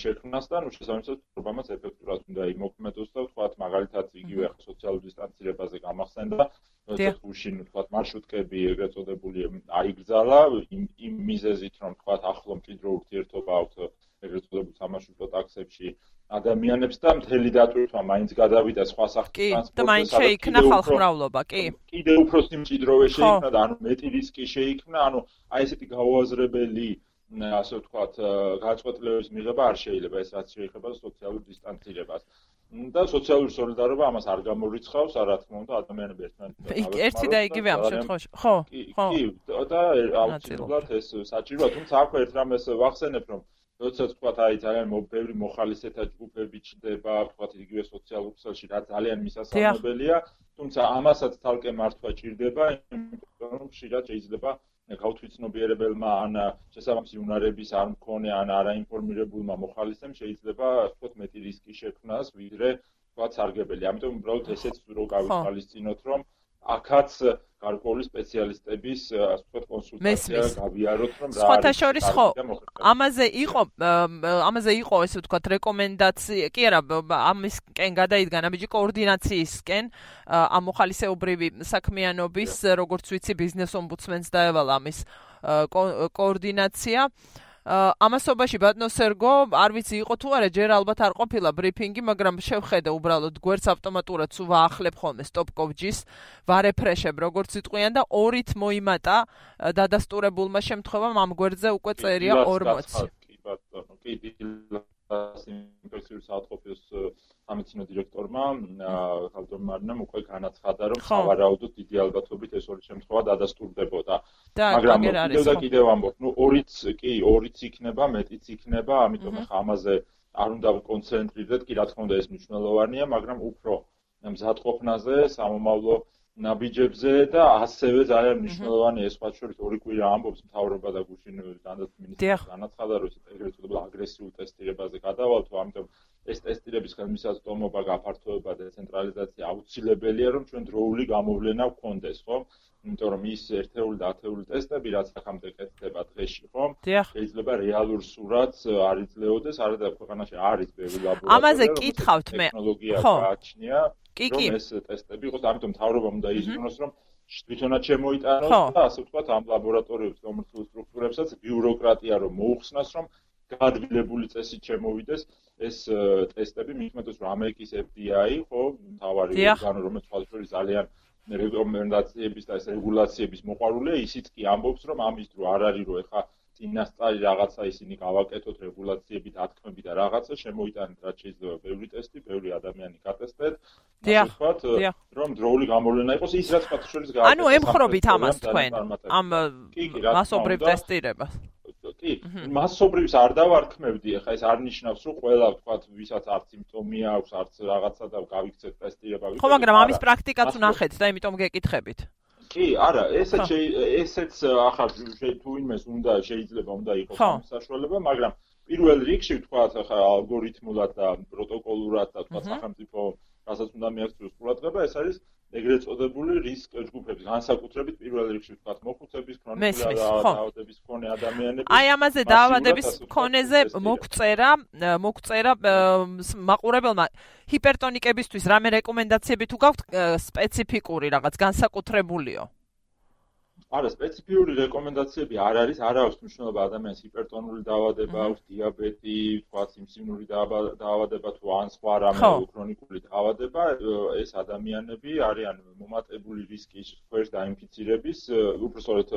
შექმნას და ნუ შესაბამისად პრობლემას ეფექტურად უნდა იმოქმედოს და თქვათ მაგალითად იგივე სოციალურ დისტანცირებაზე გამახსენდა როდესაც უშინ თქვათ მარშრუტკები ეგრეთ წოდებული აიგზალა იმ მიზეზით რომ თქვათ ახლო მჭიდრო ურთიერთობა აქვს ეგრეთ წოდებულ სამარშრუტო ტაქსებში ადამიანებს და მთელი დატვირთვა მაინც გადავიდა სხვა სახის ტრანსპორტზე. კი, და მაინც შეიქმნა ხალხმრავლობა, კი. კიდე უფრო სიმჭიდროვე შეიქმნა და ანუ მეტი რისკი შეიქმნა, ანუ აი ესეთი გაუაზრებელი ასე ვთქვათ, გაწყვეტილების მიღება არ შეიძლება, ეს რაც შეეხება სოციალურ დისტანცირებას. და სოციალური სოლიდარობა ამას არ გამორიცხავს, რა თქმა უნდა, ადამიანები ერთმანეთთან. ერთი და იგივე ამ შემთხვევაში. ხო, ხო. კი, და აუცილებლად ეს საჭიროა, თუმცა აქვე ერთ რამეს ვახსენებ, რომ როდესაც თქვა აი ძალიან ბევრი მოხალისეთა ჯგუფები ჩდება, თქვა იგივე სოციალურ ქსელში რა ძალიან მისასალმებელია, თუმცა ამასაც თალკე მართვა ჭირდება, იმიტომ რომ შეიძლება შეიძლება გაუთვიცნობიერებელმა ან შესაბამისი უნარების არ მქონე ან არაინფორმირებულმა მოხალისემ შეიძლება თქვა მეტი რისკი შექმნას, ვიდრე თქვა სარგებელი. ამიტომ უბრალოდ ესეც რო გავიხალისწინოთ, რომ აქაც გარკვეული სპეციალისტების ასე ვთქვათ კონსულტაცია გავიაროთ რომ რა სხვათა შორის ხო ამაზე იყო ამაზე იყო ესე ვთქვათ რეკომენდაცია კი არა ამისკენ გადაიდგა ნაბიჯი კოორდინაციისკენ ამ მოხალისეობრივი საქმიანობის როგორც ვიცი ბიზნეს ომბუდსმენს დაევალა ამის კოორდინაცია ამასობაში ბატონო სერგო, არ ვიცი იყო თუ არა, ჯერ ალბათ არ ყოფილა ბრიფინგი, მაგრამ შევხედე უბრალოდ გვერდს ავტომატურად სულ ვაახლებ ხოლმე სტოპკოვჯის, ვარეფრეშებ როგორც იტყვიან და ორით მოიმატა დადასტურებულმა შემთხვევამ ამ გვერდზე უკვე წერია 40. კი ბატონო, კი ინფექციური საათყოფის სამეცნიერო დირექტორმა ხალდორ მარნამ უკვე განაცხადა რომ სავარაუდოდ დიდი ალბათობით ეს ორი შემთხვევა დადასტურდებოდა. მაგრამ კიდევ და კიდევ ამბობ ნუ ორიც კი ორიც იქნება მეტიც იქნება ამიტომ ხა ამაზე არ უნდა კონცენტრირდეთ კი რა თქმა უნდა ეს მნიშვნელოვანია მაგრამ უფრო მზადყოფნაზე სამომავლო ნაბიჯებზე და ასევე ძალიან მნიშვნელოვანია ეს სხვა შორის ორი კვირა ამბობს მთავრობა და გუშინ დანდათ მინისტრი განაცხადა რომ ეგრეთ წოდებულ აგრესიულ ტესტირებაზე გადავალთ, ამიტომ ეს ტესტირების ხელმისაწვდომობა, გაფართოება და ცენტრალიზაცია აუცილებელია, რომ ჩვენ დროული გამოვლენა გქონდეს, ხო? იმიტომ რომ ის ერთეული და ათეული ტესტები რაც ახამდე კეთდება დღეში, ხო? შეიძლება რეალურ სურათს არ იძლეოდეს, არა ქვეყანაში არის ბევრი ლაბორატორია. ამაზე კითხავთ მე. ტექნოლოგია გააჩნია. კი კი. ეს ტესტები იყოს ამიტომ თავრობა უნდა იზრუნოს რომ თვითონაც შემოიტანოს და ასე ვთქვათ ამ ლაბორატორიებს კომერციულ სტრუქტურებსაც ბიუროკრატია რომ მოუხსნას რომ გადვილებული წესით შემოვიდეს ეს ტესტები. მithmetos რომ ამერიკის FBI ხო თავარი ორგანო რომელიც თვალშორის ძალიან რეკომენდაციების და ეს რეგულაციების მოყარულია ისიც კი ამბობს რომ ამის დრო არ არის რომ ეხა წინასწარი რაღაცა ისინი გავაკეთოთ რეგულაციები დათქმები და რაღაცა შემოიტანეთ რაც შეიძლება ბევრი ტესტი, ბევრი ადამიანი გატესტეთ. დიახ, რომ დროული გამოვლენა იყოს ის რაც პატშოლის გააკეთეს. ანუ ემხრობით ამას თქვენ ამ მასობრივ ტესტირებას. კი, მასობრივს არ დავარქმევდი, ახლა ეს არ ნიშნავს, რომ ყველა ვთქვათ, ვისაც არც სიმპტომი აქვს, არც რაღაცა და გავიქცეთ ტესტირება. ხო, მაგრამ ამის პრაქტიკაც ვნახეთ და იმიტომ გეკითხებით. კი, არა, ესეც ესეც ახლა თუ იმეს უნდა შეიძლება უნდა იყოს საშუალება, მაგრამ პირველ რიგში ვთქვა ახლა ალგორითმულად და პროტოკოლურად და თქვა სახელმწიფო რასაც უნდა მიაქციოს ყურადღება, ეს არის ეგრეთ წოდებული რისკ ჯგუფების, განსაკუთრებით პირველ რიგში ვთქვათ, მოხუცების, ქრონიკული დაავადების მქონე ადამიანები. აი ამაზე დაავადების მქონეზე მოგწერა, მოგწერა მაყურებელმა ჰიპერტონიკებისთვის რამე რეკომენდაციები თუ გაქვთ სპეციფიკური რაღაც განსაკუთრებულიო? არა სპეციფიური რეკომენდაციები არ არის, არ აქვს მნიშვნელობა ადამიანის ჰიპერტონული დაავადება, აქვს დიაბეტი, თქვა სიმსივნური დაავადება თუ ან სხვა რამე ქრონიკული დაავადება, ეს ადამიანები არიან მომატებული რისკის ქვეშ დაინფიცირების, უბრალოდ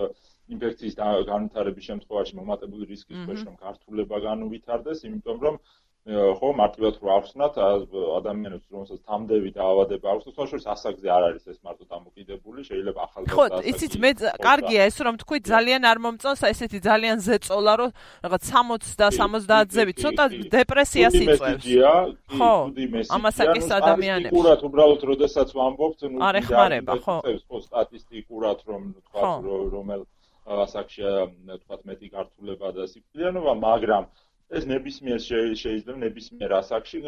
ინფექციის განვითარების შემთხვევაში მომატებული რისკის ქვეშ რომ გართულება განუვითარდეს, იმიტომ რომ ხო მარტივად რო ახსნათ ადამიანებს რომელსაც თამდევი დაავადება აქვს სხვა შორის ასაკზე არ არის ეს მარტო დამოკიდებული შეიძლება ახალგაზრდა ხო იცით მე კარგია ეს რომ თქვი ძალიან არ მომწონს ესეთი ძალიან ზეწოლა რომ რაღაც 60 და 70-ზე ცოტა დეპრესიას იწვევს. ხო ამასაკის ადამიანებს. სტატისტიკურად უბრალოდ როდესაც ვამბობთ ნუ არ ეხმარება ხო. ხო სტატისტიკურად რომ თქვა რომელ ასაკშია თქვა მეტი გართულება და სიკვდილიანობა მაგრამ ეს ნებისმიერ შეიძლება ნებისმიერ ასაკში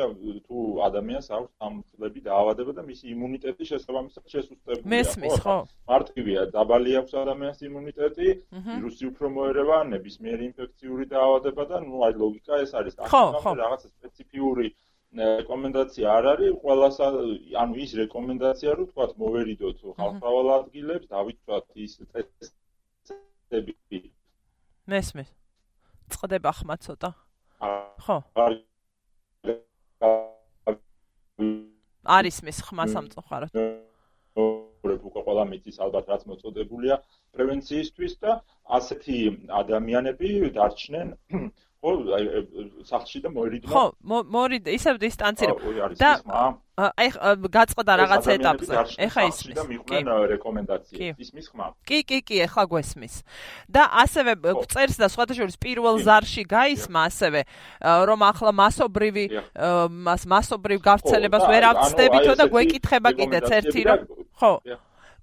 თუ ადამიანს აქვს სამწლები დაავადება და მისი იმუნიტეტი შესაბამისად შესუსტებულია. მესმის, ხო? მარტივია, დაბალი აქვს ადამიანს იმუნიტეტი, ვირუსი უფრო მოერევა, ნებისმიერი ინფექციური დაავადება და ნუ აი ლოგიკა ეს არის. ხო, რაღაცა სპეციფიური რეკომენდაცია არ არის, ყველას ანუ ის რეკომენდაცია რომ თქვათ მოვერიდოთ ხალხავალ ადგილებს, დავიცვათ ის ტესტები. მესმის. წდება ხმა ცოტა. ხო. არის მის ხმა სამწუხაროდ. უკვე ყველა მიწის ალბათ რაც მოწოდებულია პრევენციისთვის და ასეთი ადამიანები დარჩნენ ხო სახლში და მოერიდნა ხო მოერიდ ისევ დისტანცირებ. და აი გაწყდა რაღაც ეტაპზე. ეხა ისმის და მიყვნენ რეკომენდაციები ისმის ხმა კი. კი კი ეხა გვესმის და ასევე წერს და სხვათა პირველ ზარში გაისმა ასევე რომ ახლა მასობრივი მას მასობრივ გავრცელებას ვერ ავწდებითო და გვეკითხება კიდეც ერთი რომ ხო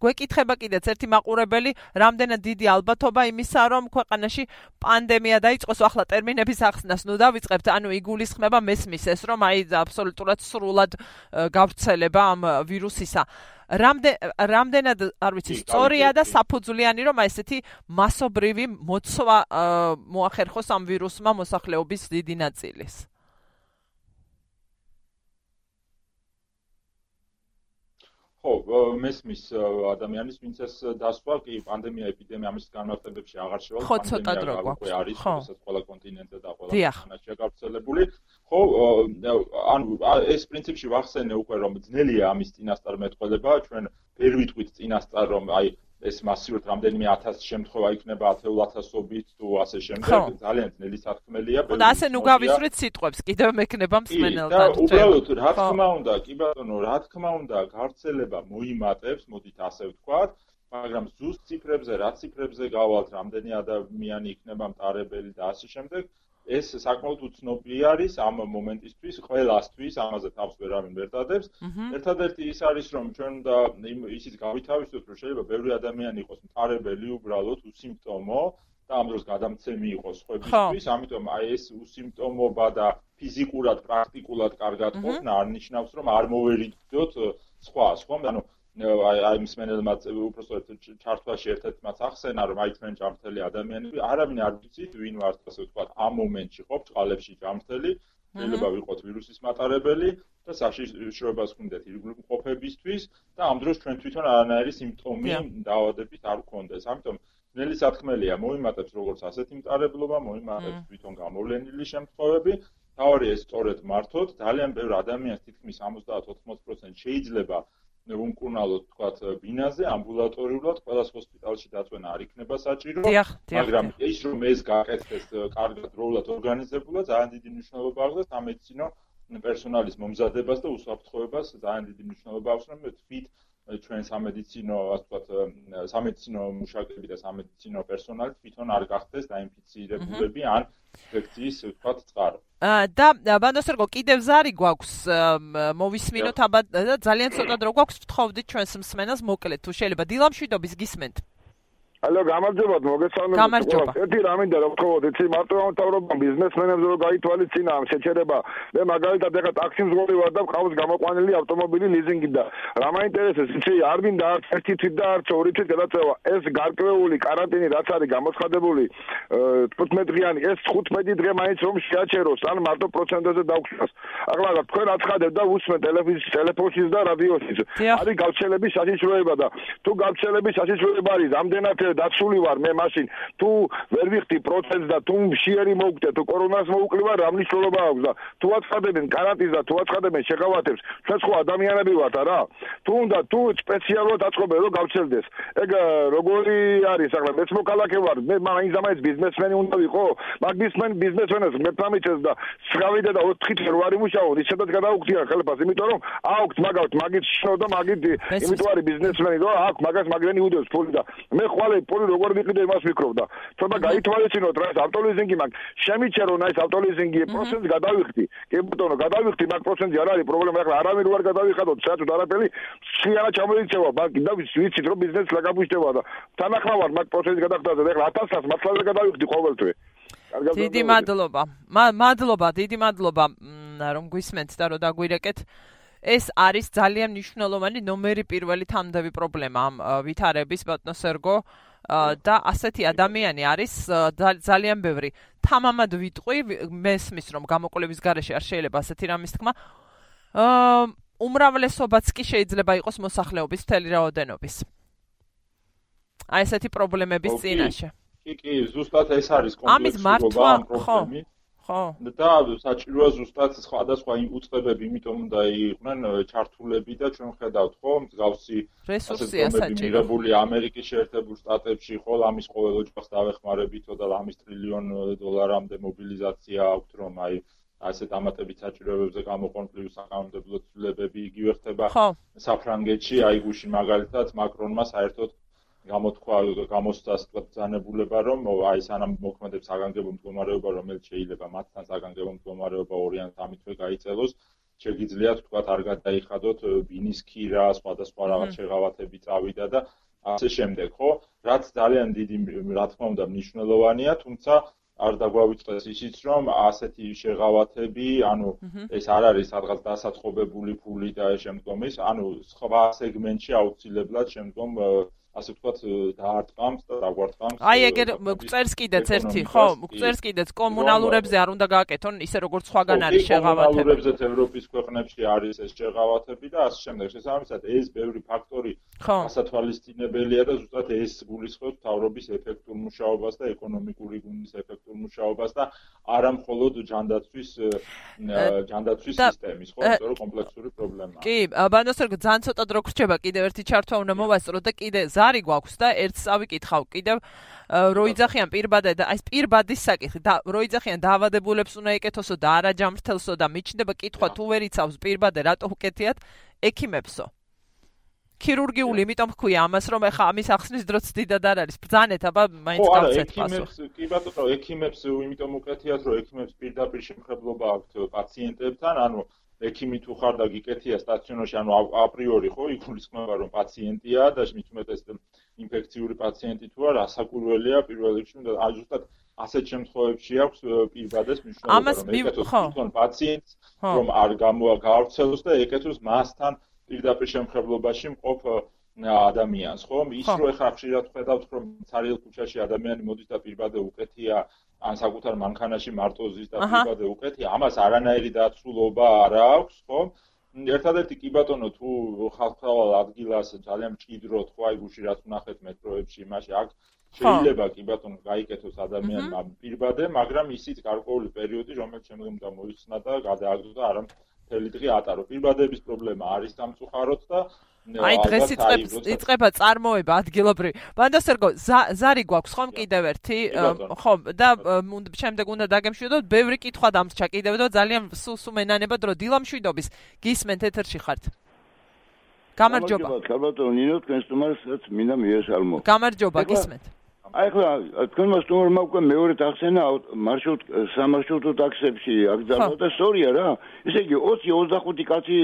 გვეკითხება კიდეც ერთი მაყურებელი, რამდენად დიდი ალბათობა იმისა, რომ ქვეყანაში პანდემია დაიწყოს, ახლა ტერმინების ახსნას ნუ დავიწყებთ, ანუ იგულისხმება მესმის ეს, რომ აი აბსოლუტურად სრულად გავრცელება ამ ვირუსისა. რამდენად არ ვიცი სწორია და საფუძვლიანი რომ აი ესეთი მასობრივი მოცვა მოახერხოს ამ ვირუსმა მოსახლეობის დიდი ნაწილის. ხო, მესმის ადამიანის ვინც ეს დასვა, კი პანდემია, ეპიდემია ამის განმარტებებში აღარ შევალ. ხო, ცოტა დრო გვაქვს. არის, რასაც ყველა კონტინენტზე და ყველა ქვეყანაში გავრცელებული. ხო, ანუ ეს პრინციპში ვახსენე უკვე რომ ძნელია ამის წინასწარ მეტყველება, ჩვენ ვერ ვიტყვით წინასწარ რომ აი ეს მასიურად რამდენიმე 1000 შემთხვევა იქნება 10000ობით თუ ასე შემდეგ ძალიან ძნელი საქმეა. და ასე ნუ გავისვრით სიტყვებს, კიდევ მექნება მსმენელთან. და უბრალოდ რა თქმა უნდა, კი ბატონო, რა თქმა უნდა, გავრცელება მოიმატებს, მოდით ასე ვთქვათ, მაგრამ ზუსტ ციფრებზე, რა ციფრებზე გავალთ, რამდენი ადამიანი იქნება მტარებელი და ასე შემდეგ, ეს საკმაოდ უცნობი არის ამ მომენტისთვის ყველასთვის ამაზე თავს ვერავინ ვერ დადებს. ერთადერთი ის არის რომ ჩვენ და ისიც გავითავისოთ რომ შეიძლება ბევრი ადამიანი იყოს მყარებელი უბრალოდ უსიმპტომო და ამ დროს გადამცემი იყოს ხვებისთვის, ამიტომ აი ეს უსიმპტომობა და ფიზიკურად პრაქტიკულად კარგად ყოფნა არ ნიშნავს რომ არ მოვერიდოთ სხვა, სხვა, ანუ აი აი მსმენელმა უბრალოდ ჩართვაში ერთ-ერთ მას ახსენა რომ აი ჩვენ ჯამრთელი ადამიანები არავინ არ ვიცით ვინ ვართ ასე ვთქვათ ამ მომენტში ხო წყალებში ჯამრთელი შეიძლება ვიყოთ ვირუსის მატარებელი და საშიშროებას გქონდეთ ირგვლივ ყოფებისთვის და ამ დროს ჩვენ თვითონ არანაირი სიმპტომი დაავადების არ გქონდეს. ამიტომ ნელი სათქმელია მოიმატებს როგორც ასეთი მტარებლობა მოიმატებს თვითონ გამოვლენილი შემთხვევები. ეს სწორედ მართოთ. ძალიან ბევრ ადამიანს თითქმის 70-80% შეიძლება უმკურნალოდ თქვათ ბინაზე ამბულატორიულად ყველას ჰოსპიტალში დაწვენა არ იქნება საჭირო მაგრამ ის რომ ეს გააკეთდეს კარგად დროულად ორგანიზებულად ძალიან დიდი მნიშვნელობა აქვს და სამედიცინო პერსონალის მომზადებას და უსაფრთხოებას ძალიან დიდი მნიშვნელობა აქვს რომ თვით ჩვენ სამედიცინო ასე ვთქვათ სამედიცინო მუშაკები და სამედიცინო პერსონალი თვითონ არ გახდეს დაინფიცირებულები ან ინფექციის ვთქვათ წყარო. და ბანდოსერგო კიდევ ზარი გვაქვს მოვისმინოთ აბა და ძალიან ცოტა დრო გვაქვს ვთხოვდით ჩვენს მსმენელს მოკლედ თუ შეიძლება დილამშვიდობის გისმენთ. ალო გამარჯობათ მოგესალმებით. ერთი რამინდა რომ თქოთ იცი მარტო ამ თავრობამ ბიზნესმენებს რომ გაითვალისწინა ამ შეჩერება. მე მაგალითად ეხა ტაქსის მძღოლი ვარ და ყავს გამოყვანილი ავტომობილი ლიზინგი და რა მაინტერესებს იცი არ მინდა არც ერთი თვით და არც ორი თვით გადაწევა. ეს გარკვეული კარანტინი რაც არის გამოცხადებული 15 დღიანი ეს 15 დღე მაინც რომ შეაჩეროს ან მარტო პროცენტებზე დაუშვას ახლა თქვენ აცხადებთ და უსმენ ტელევიზიის ტელეფონშიც და რადიოშიც არის გავრცელების საშიშროება და თუ გავრცელების საშიშროება არის ამდენად მე დაცული ვარ მე მაშინ. თუ ვერ ვიხდი პროცენტს და თუ მშიერი მოვკვდე თუ კორონას მოვკლივა რა მნიშვნელობა აქვს და თუ აცხადებენ კარანტინს და თუ აცხადებენ შეღავათებს ჩვენ სხვა ადამიანები ვართ არა? თუ უნდა თუ სპეციალურად აწყობენ რომ გავცელდეს ეგ როგორი არის ახლა მეც მოქალაქე ვარ. მე მაინც ამაინც ბიზნესმენი უნდა ვიყო. მაგ ბიზნესმენ ბიზნესმენს მეპამიჩეს და შევიდე და 4 თერვარი მუშაობ ისედაც გადაუხდიან ხელფას იმიტომ რომ აქვთ მაგავთ მაგით შნო და მაგით იმიტომ არის ბიზნესმენი რომ აქვს მაგას მაგრამ იუდებს ფული და მე ხვალე ფული როგორ ვიყიდე იმას ვიქრობ და თორემ გაითვალისწინოთ რა ეს ავტოლიზინგი მაგ შემიჩე რომ აი ეს ავტოლიზინგი პროცენტს გადავიხდი. კი ბუტონო გადავიხდი მაგ პროცენტი არ არის პრობლემა ახლა არავინ რო არ გადავიხადოთ საერთოდ არაფერი შეიძლება ჩამოიქცევა მაგ და ვიცით რომ ბიზნესს ლაგაბუშდება და თანახმავარ მაგ პროცენტს გადახდაზე. ახლა 1000-ს მართლაც გადავიხდი ყოველთვე. დიდი მადლობა. მადლობა, დიდი მადლობა. რომ გვისმენთ და რომ დაგვირეკეთ. ეს არის ძალიან მნიშვნელოვანი ნომერი პირველი თამდები პრობლემა ამ ვითარების ბატონსერგო და ასეთი ადამიანი არის ძალიან ბევრი. თამამად ვიტყვი, მესმის რომ გამოკვლევის garaში არ შეიძლება ასეთი რამის თქმა. აა უმრავლესობაც კი შეიძლება იყოს მოსახლეობის მთელი რაოდენობის. აი ესეთი პრობლემების წინაშე. კი კი ზუსტად ეს არის კომპლექსურობა ამ პრობლემის ხო. და საჭიროა ზუსტად სხვადასხვა უწყებები იმიტომ უნდა იყვნენ ჩართულები და ჩვენ ხედავთ ხო? მსგავსი რესურსია საჭირო. მიღებული ამერიკის შეერთებულ შტატებში ხო? ამის ყოველ ოჯახს დავეხმარებითო და ამის ტრილიონ დოლარამდე მობილიზაცია აქვს რომ აი ასე დამატებით საჭიროებებზე გამოყენებული საკანონმდებლო ცვლილებები იგივე ხდება. საფრანგეთში აი გუშინ მაგალითად მაკრონმა საერთოდ გამოთქვა გამოსწას თქვა ძანებულება რომ აი სანამ მოქმედებს საგანგებო მდგომარეობა რომელიც შეიძლება მათთან საგანგებო მდგომარეობა ორიან სამი თვე გაიწელოს შეგიძლიათ თქვა არ გადაიხადოთ ბინის ქირა სხვადასხვა რაღაც შეღავათები წავიდა და ასე შემდეგ ხო? რაც ძალიან დიდი რა თქმა უნდა მნიშვნელოვანია თუმცა არ დაგვავიწყდეს ისიც რომ ასეთი შეღავათები ანუ ეს არ არის სადღაც დასაწყობებული ფული და შემდგომის ანუ სხვა სეგმენტში აუცილებლად შემდგომ ასე ვთქვათ დაარტყამს და დაგვარტყამს აი ეგერ წერს კიდეც ერთი ხო წერს კიდეც კომუნალურებზე არ უნდა გააკეთონ ისე როგორც სხვაგან არის შეღავათები კომუნალურებზე ევროპის ქვეყნებში არის ეს შეღავათები და ასე შემდეგ. შესაბამისად ეს ბევრი ფაქტორი ასათვალისწინებელია და ზუსტად ეს გულისხმობს თავრობის ეფექტურ მუშაობას და ეკონომიკური გუნის ეფექტურ მუშაობას და არა მხოლოდ ჯანდაცვის ჯანდაცვის სისტემის ხო იმიტომ რომ კომპლექსური პრობლემაა. კი ბანოსერგო ძალიან ცოტა დრო გრჩება კიდევ ერთი ჩართვა უნდა მოვასწრო და კიდე ზარი გვაქვს და ერთს ავიკითხავ კიდევ როიძახიან პირბადე და აი პირბადის საკითხი და როიძახიან დაავადებულებს უნდა ეკეთოსო და არა ჯამრთელსო და მიჩნდება კითხვა თუ ვერ იცავს პირბადე რატო უკეთიათ ექიმებსო ქირურგიული, იმიტომ ხქვია ამას, რომ ეხა ამის ახსნის დროც დიდად არ არის. ბძანეთ, აბა მაინც გავცეთ პასუხს. კი ბატონო, ექიმებს იმიტომ უკეთიათ, რომ ექიმებს პირდაპირ შემხებლობა აქვთ პაციენტებთან, ანუ ექიმი თუ ხარ და გიკეთია სტაციონარში, ანუ აპრიორი ხო იგულისხმება რომ პაციენტია და მით უმეტეს ინფექციური პაციენტი თუ არა, ასაკურველია პირველ რიგში და აჟუსტად ასეთ შემთხვევებში აქვს პირბადეს მნიშვნელობა რომ ეკეთოს პაციენტს რომ არ გამოაგავრცელოს და ეკეთოს მასთან პირდაპირ შემხებლობაში მყოფ ადამიანს ხო? ის რო ეხა ხშირად ხედავთ რომ ცარიელ ქუჩაში ადამიანი მოდის და პირბადე უკეთია ან საკუთარ მანქანაში მარტო ზის და პირბადე უკეთია, ამას არანაირი დაცულობა არ აქვს, ხო? ერთადერთი კი ბატონო თუ ხალხავალ ადგილას ძალიან მჭიდროდ ხო აი გუში რაც ვნახეთ მეტროებში, მაშინ აქ შეიძლება კი ბატონო გაიკეთოს ადამიანმა პირბადე, მაგრამ ისიც გარკვეული პერიოდი რომელიც შემდგომ და მოიხსნა და გადააგდო და არა მთელი დღე ატარო. პირბადების პრობლემა არის სამწუხაროდ და აი დღეს იწყებს იწყება წარმოება ადგილობრივი. ბანდასერგო ზარი გვაქვს ხომ კიდევ ერთი ხო და შემდეგ უნდა დაგემშვიდოთ ბევრი კითხვა დამრჩა კიდევ და ძალიან სულ სუმენანება დრო დილამშვიდობის გისმენთ ეთერში ხართ. გამარჯობა. გამარჯობა ნინო თქვენს თომასაც მინდა მიესალმო. გამარჯობა გისმენთ. აი ხო თქვენმა სტუმარმა უკვე მეორე დახსენა მარშრუტ სამარშრუტო ტაქსებში აკრძალვა და სწორია რა ესე იგი 20-25 კაცი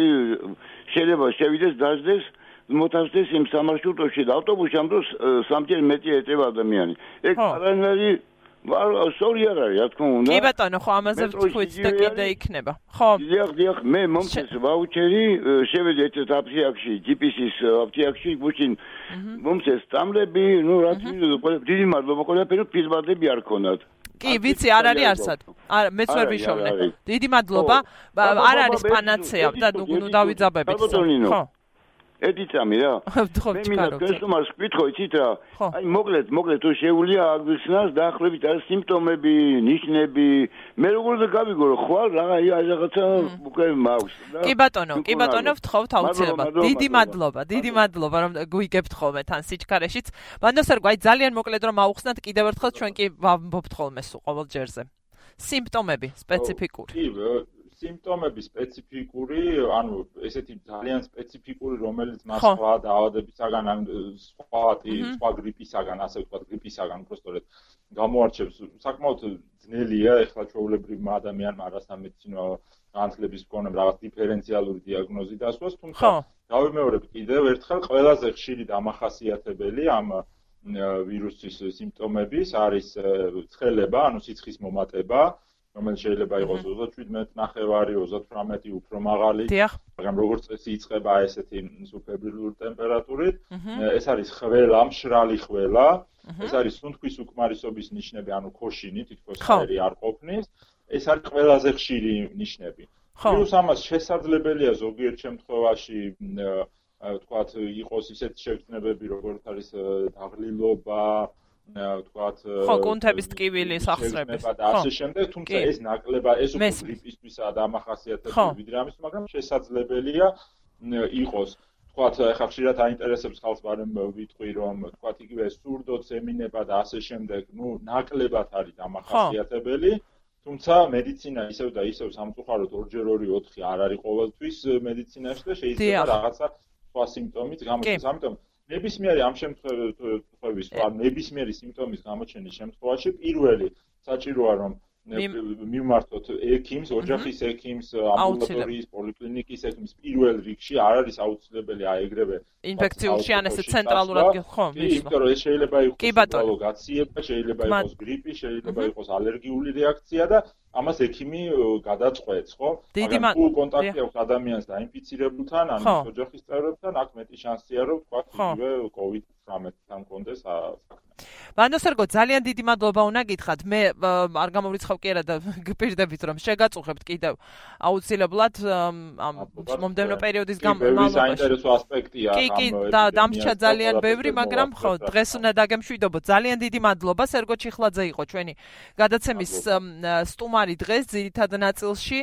შეიძლება შევიდეს დაждდეს მოთავსდეს იმ სამარშრუტოში და ავტობუსში ამ დროს სამჯერ მეტი ეტევა ადამიანი. ეგ არანაირი სორი არ არის, რა თქმა უნდა. კი ბატონო, ხო ამაზე ვთქვით და კიდე იქნება. ხო. დიახ, დიახ, მე მომწეს ვაუჩერი, შევედი ერთ აფთიაქში, GPS-ის აფთიაქში, გუშინ მომწეს სტამლები, ну, რა თქმა დიდი მადლობა ყველაფერი, ფიზბადები არ ქონათ. კი, ვიცი, არ არის არსად. არა, მეც ვერ ვიშოვნე. დიდი მადლობა. არ არის პანაცეა და ნუ დავიძაბებით. ხო. ერთი წამი რა. მე მინდა კესტომარს ვკითხო, იცით რა? აი მოკლედ, მოკლედ თუ შეუულია აგვიხსნას დაახლოებით არის სიმპტომები, ნიშნები. მე როგორ და გავიგო რომ ხვალ რა აი რაღაცა უკვე მაქვს კი ბატონო, კი ბატონო, ვთხოვთ აუცილებლად. დიდი მადლობა, დიდი მადლობა რომ გვიგებთ ხოლმე თან სიჩქარეშიც. ბანდოსერგო, აი ძალიან მოკლედ რომ აუხსნათ კიდევ ერთხელ ჩვენ კი ვამბობთ ხოლმე სულ ყოველ ჯერზე. სიმპტომები სპეციფიკური. კი, სიმპტომები სპეციფიკური, ანუ ესეთი ძალიან სპეციფიკური, რომელიც მას სხვა დაავადებისაგან, ან სხვა სხვა გრიპისაგან, ასე ვთქვათ, გრიპისაგან უბრალოდ გამოარჩევს. საკმაოდ ძნელია ეხლა ჩვეულებრივ ადამიანმა არასამედიცინო განათლების მქონემ რაღაც დიფერენციალური დიაგნოზი დასვას, თუმცა გავიმეორებ კიდევ ერთხელ ყველაზე ხშირი დამახასიათებელი ამ ვირუსის სიმპტომების არის ცხელება, ანუ სიცხის მომატება, რომელიც შეიძლება იყოს 37 ნახევარი, 38 უფრო მაღალი. მაგრამ როგორც წესი იწყება ესეთი სუფებრილური ტემპერატურით. ეს არის ხველა, მშრალი ხველა. ეს არის სუნთქვის უკმარისობის ნიშნები, ანუ ქოშინი, თითქოს ხერი არ ყოფნის. ეს არის ყველაზე ხშირი ნიშნები. ვირუს ამას შესაძლებელია ზოგიერთ შემთხვევაში ვთქვათ, იყოს ისეთ შეგრძნებები, როგორც არის დაღლილობა, ვთქვათ ხო კონტების ტკივილი სახსრების და ასე შემდეგ თუმცა ეს ნაკლება ეს უკვე გრიპისთვისაა დამახასიათებელი ვიდრე ამის მაგრამ შესაძლებელია იყოს. ვთქვათ ახლა ხშირად აინტერესებს ხალხს ბარემ ვიტყვი რომ ვთქვათ იგივე სურდო ცემინება და ასე შემდეგ. ნუ ნაკლებად არის დამახასიათებელი თუმცა მედიცინა ისევ და ისევ სამწუხაროდ 2-2-4 არ არის ყოველთვის მედიცინაში და შეიძლება რაღაცა სხვა სიმპტომით გამოჩნდეს ამიტომ ნებისმიერი ამ შემთხვევის სხვა ნებისმიერი სიმპტომის გამოჩენის შემთხვევაში პირველი საჭიროა რომ მიმართოთ ექიმს, ოჯახის ექიმს, ამბულატორიის, პოლიკლინიკის ექიმს პირველ რიგში არ არის აუცილებელი აეგრევე ინფექციური ან ესე ცენტრალურად ხო, მიშვა. იმიტომ რომ ეს შეიძლება იყოს გაციება, შეიძლება იყოს გრიპი, შეიძლება იყოს ალერგიული რეაქცია და ამას ექიმი გადაწყვეტს, ხო? მაგრამ თუ კონტაქტი აქვს ადამიანს დაინფიცირებულთან, ან ოჯახის წევრებთან, აქ მეტი შანსია რომ თქვა იგივე COVID-19-თან კონდეს საქმე. ბანდოსერგო ძალიან დიდი მადლობა უნდა გითხრათ. მე არ გამოვრიცხავ კი არა და გპირდებით რომ შეგაწუხებთ კიდევ აუცილებლად ამ მომდევნო პერიოდის განმავლობაში. კი, საინტერესო ასპექტია. კი, კი, და დამრჩა ძალიან ბევრი, მაგრამ ხო, დღეს უნდა დაგემშვიდობო. ძალიან დიდი მადლობა. სერგო ჩიხლაძე იყო ჩვენი გადაცემის სტუმარი დღეს ძირითად ნაწილში.